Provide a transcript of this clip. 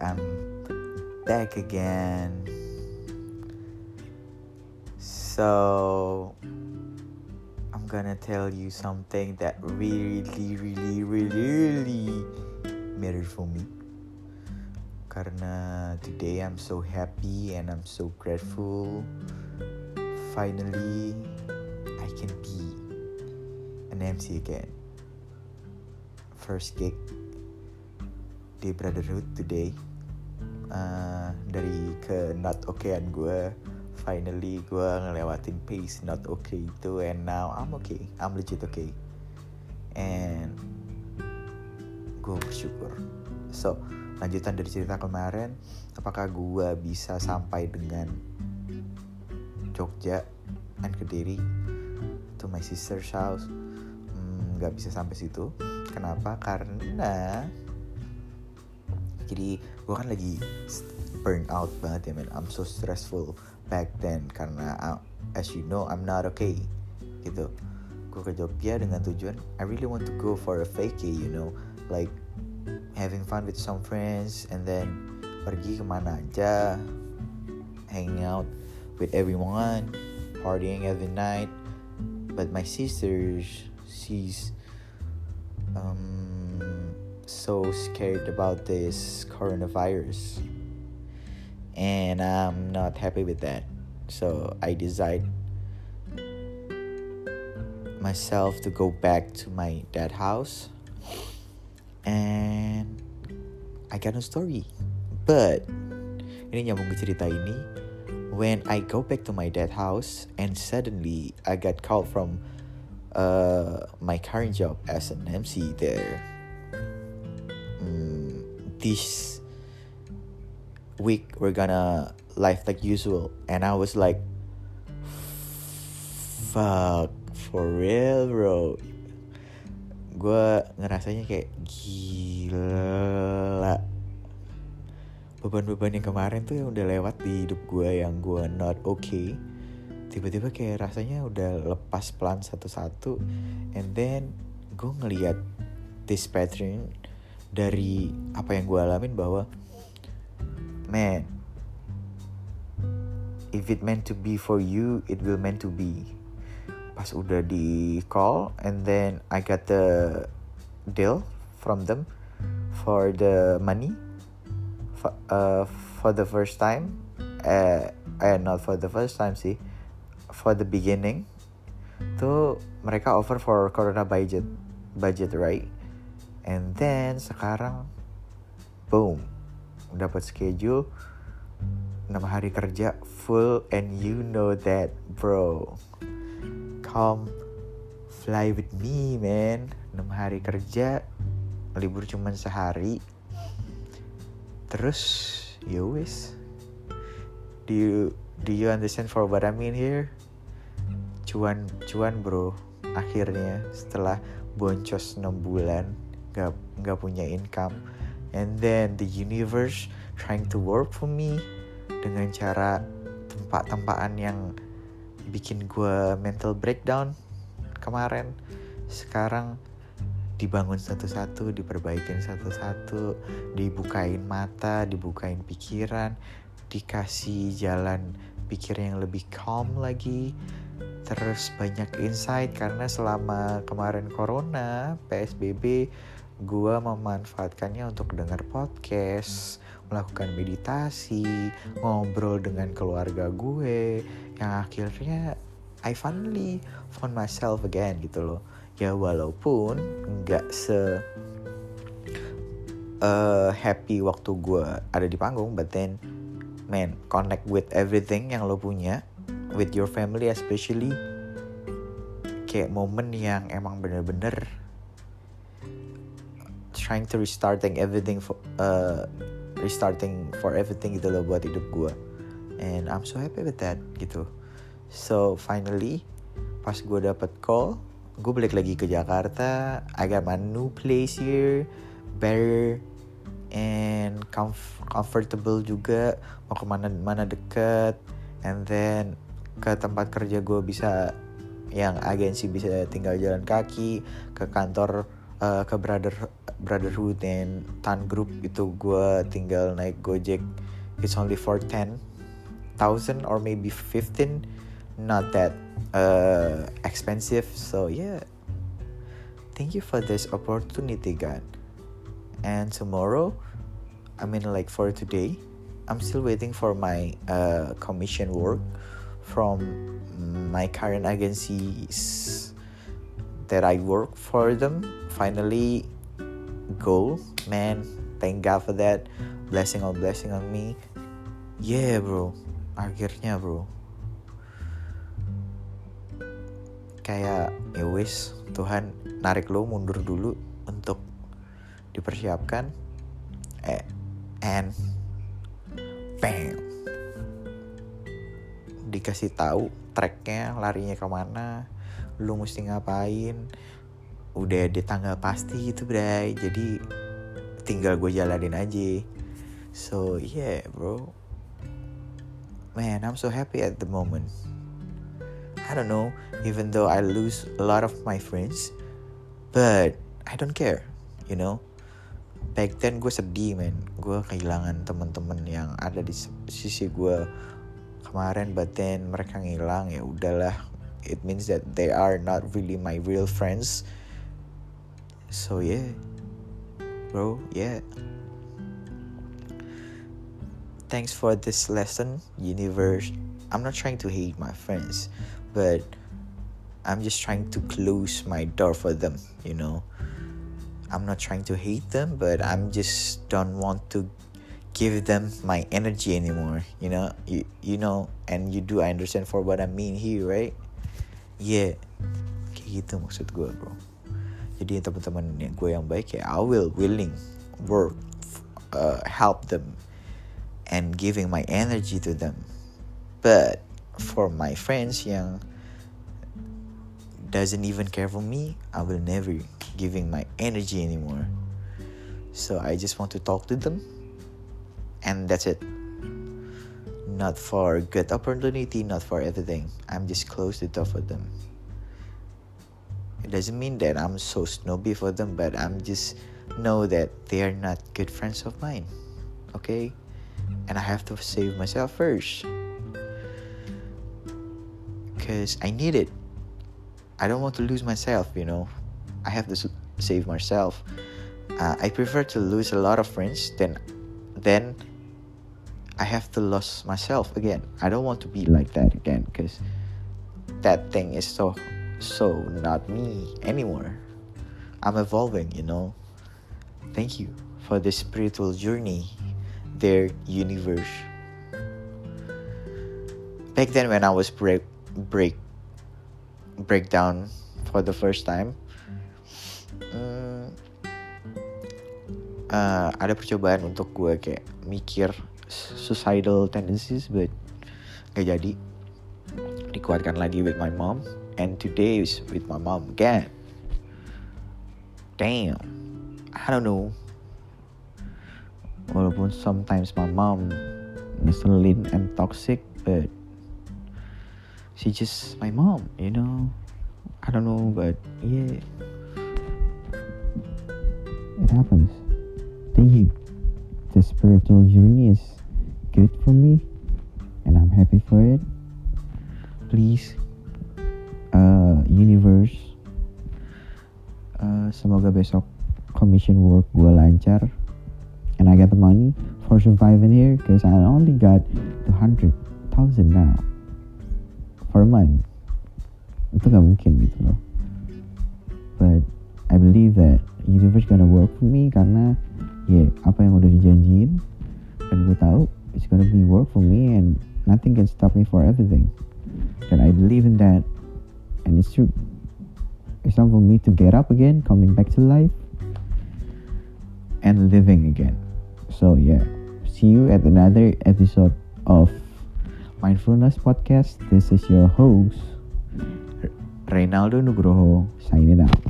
I'm back again. So, I'm gonna tell you something that really, really, really, really mattered for me. Karena today I'm so happy and I'm so grateful. Finally, I can be an MC again. First gig di Brotherhood today. Uh, dari ke not okayan gue, finally gue ngelewatin pace not okay itu, and now I'm okay, I'm legit okay, and gue bersyukur. So lanjutan dari cerita kemarin, apakah gue bisa sampai dengan Jogja and Kediri to my sister's house? Hmm, Gak bisa sampai situ. Kenapa? Karena jadi gue kan lagi burn out banget ya man. I'm so stressful back then karena uh, as you know I'm not okay gitu. Gue ke Jogja dengan tujuan I really want to go for a vacay you know. Like having fun with some friends and then pergi ke mana aja hanging out with everyone partying every night. But my sister she's um so scared about this coronavirus. And I'm not happy with that. So I decide myself to go back to my dad house. And I got no story. But ini nyambung ke cerita ini when I go back to my dad house and suddenly I got called from uh, my current job as an MC there this week we're gonna live like usual. And I was like fuck for real bro. Gue ngerasanya kayak gila. Beban-beban yang kemarin tuh yang udah lewat di hidup gue yang gue not okay. Tiba-tiba kayak rasanya udah lepas pelan satu-satu. And then gue ngeliat this pattern dari apa yang gue alamin bahwa man if it meant to be for you it will meant to be. Pas udah di call and then I got the deal from them for the money for, uh, for the first time uh, eh not for the first time sih for the beginning tuh mereka offer for corona budget budget right and then sekarang boom. Dapat schedule 6 hari kerja full and you know that bro. Come fly with me man. 6 hari kerja libur cuman sehari. Terus ya wis. Do you do you understand for what I mean here? Cuan cuan bro. Akhirnya setelah boncos 6 bulan gak, gak punya income. And then the universe trying to work for me dengan cara tempat-tempaan yang bikin gue mental breakdown kemarin. Sekarang dibangun satu-satu, diperbaikin satu-satu, dibukain mata, dibukain pikiran, dikasih jalan pikir yang lebih calm lagi, terus banyak insight karena selama kemarin corona PSBB gue memanfaatkannya untuk dengar podcast melakukan meditasi ngobrol dengan keluarga gue yang akhirnya I finally found myself again gitu loh. Ya walaupun nggak se uh, happy waktu gue ada di panggung but then man connect with everything yang lo punya with your family especially kayak momen yang emang bener-bener trying to restarting everything for uh, restarting for everything gitu loh buat hidup gue and I'm so happy with that gitu. So finally pas gue dapet call gue balik lagi ke Jakarta. I got my new place here better and comf comfortable juga. Mau ke mana mana deket. And then ke tempat kerja gue bisa yang agensi bisa tinggal jalan kaki ke kantor uh, ke brother brotherhood and tan group itu gue tinggal naik gojek. It's only for ten thousand or maybe fifteen. Not that uh, expensive. So yeah. Thank you for this opportunity god. And tomorrow i mean like for today i'm still waiting for my uh, commission work from my current agencies that i work for them. Finally go man thank god for that. Blessing on blessing on me. Yeah bro. Akhirnya bro. Kayak ya wis Tuhan narik lo mundur dulu untuk dipersiapkan. Eh and bam dikasih tahu tracknya larinya ke mana lu mesti ngapain? Udah di tanggal pasti gitu bray. Jadi tinggal gue jalanin aja. So yeah bro. Man I'm so happy at the moment. I don't know, even though I lose a lot of my friends, but I don't care, you know. Back then gue sedih man, gue kehilangan teman-teman yang ada di sisi gue kemarin, but then mereka ngilang ya udahlah. It means that they are not really my real friends. So yeah, bro, yeah. Thanks for this lesson, universe. I'm not trying to hate my friends, but I'm just trying to close my door for them, you know. I'm not trying to hate them, but I'm just don't want to give them my energy anymore, you know. You you know, and you do I understand for what I mean here, right? Yeah, kayak gitu maksud gue, bro. Jadi teman-teman yang gue yang baik ya, I will willing work, uh, help them, and giving my energy to them. But for my friends yang doesn't even care for me, I will never giving my energy anymore. So I just want to talk to them and that's it. Not for good opportunity, not for everything. I'm just close to talk with them. It doesn't mean that I'm so snobby for them, but I'm just know that they are not good friends of mine. Okay? And I have to save myself first because I need it. I don't want to lose myself, you know. I have to save myself. Uh, I prefer to lose a lot of friends than then I have to lose myself again. I don't want to be like that again because that thing is so so not me anymore. I'm evolving, you know. Thank you for this spiritual journey, their universe. Back then when I was break break breakdown for the first time hmm, uh, ada percobaan untuk gue kayak mikir suicidal tendencies but gak jadi dikuatkan lagi with my mom and today is with my mom again damn I don't know walaupun sometimes my mom ngeselin and toxic but she's just my mom, you know. I don't know, but yeah, it happens. Thank you. The spiritual journey is good for me, and I'm happy for it. Please, uh, universe, uh, semoga besok commission work gue lancar, and I get the money for surviving here, cause I only got the hundred thousand now. for a month itu gak mungkin gitu loh but I believe that universe gonna work for me karena ya yeah, apa yang udah dijanjiin dan gue tahu it's gonna be work for me and nothing can stop me for everything and I believe in that and it's true it's time for me to get up again coming back to life and living again so yeah see you at another episode of Mindfulness Podcast. This is your host, Reynaldo Nugroho, signing out.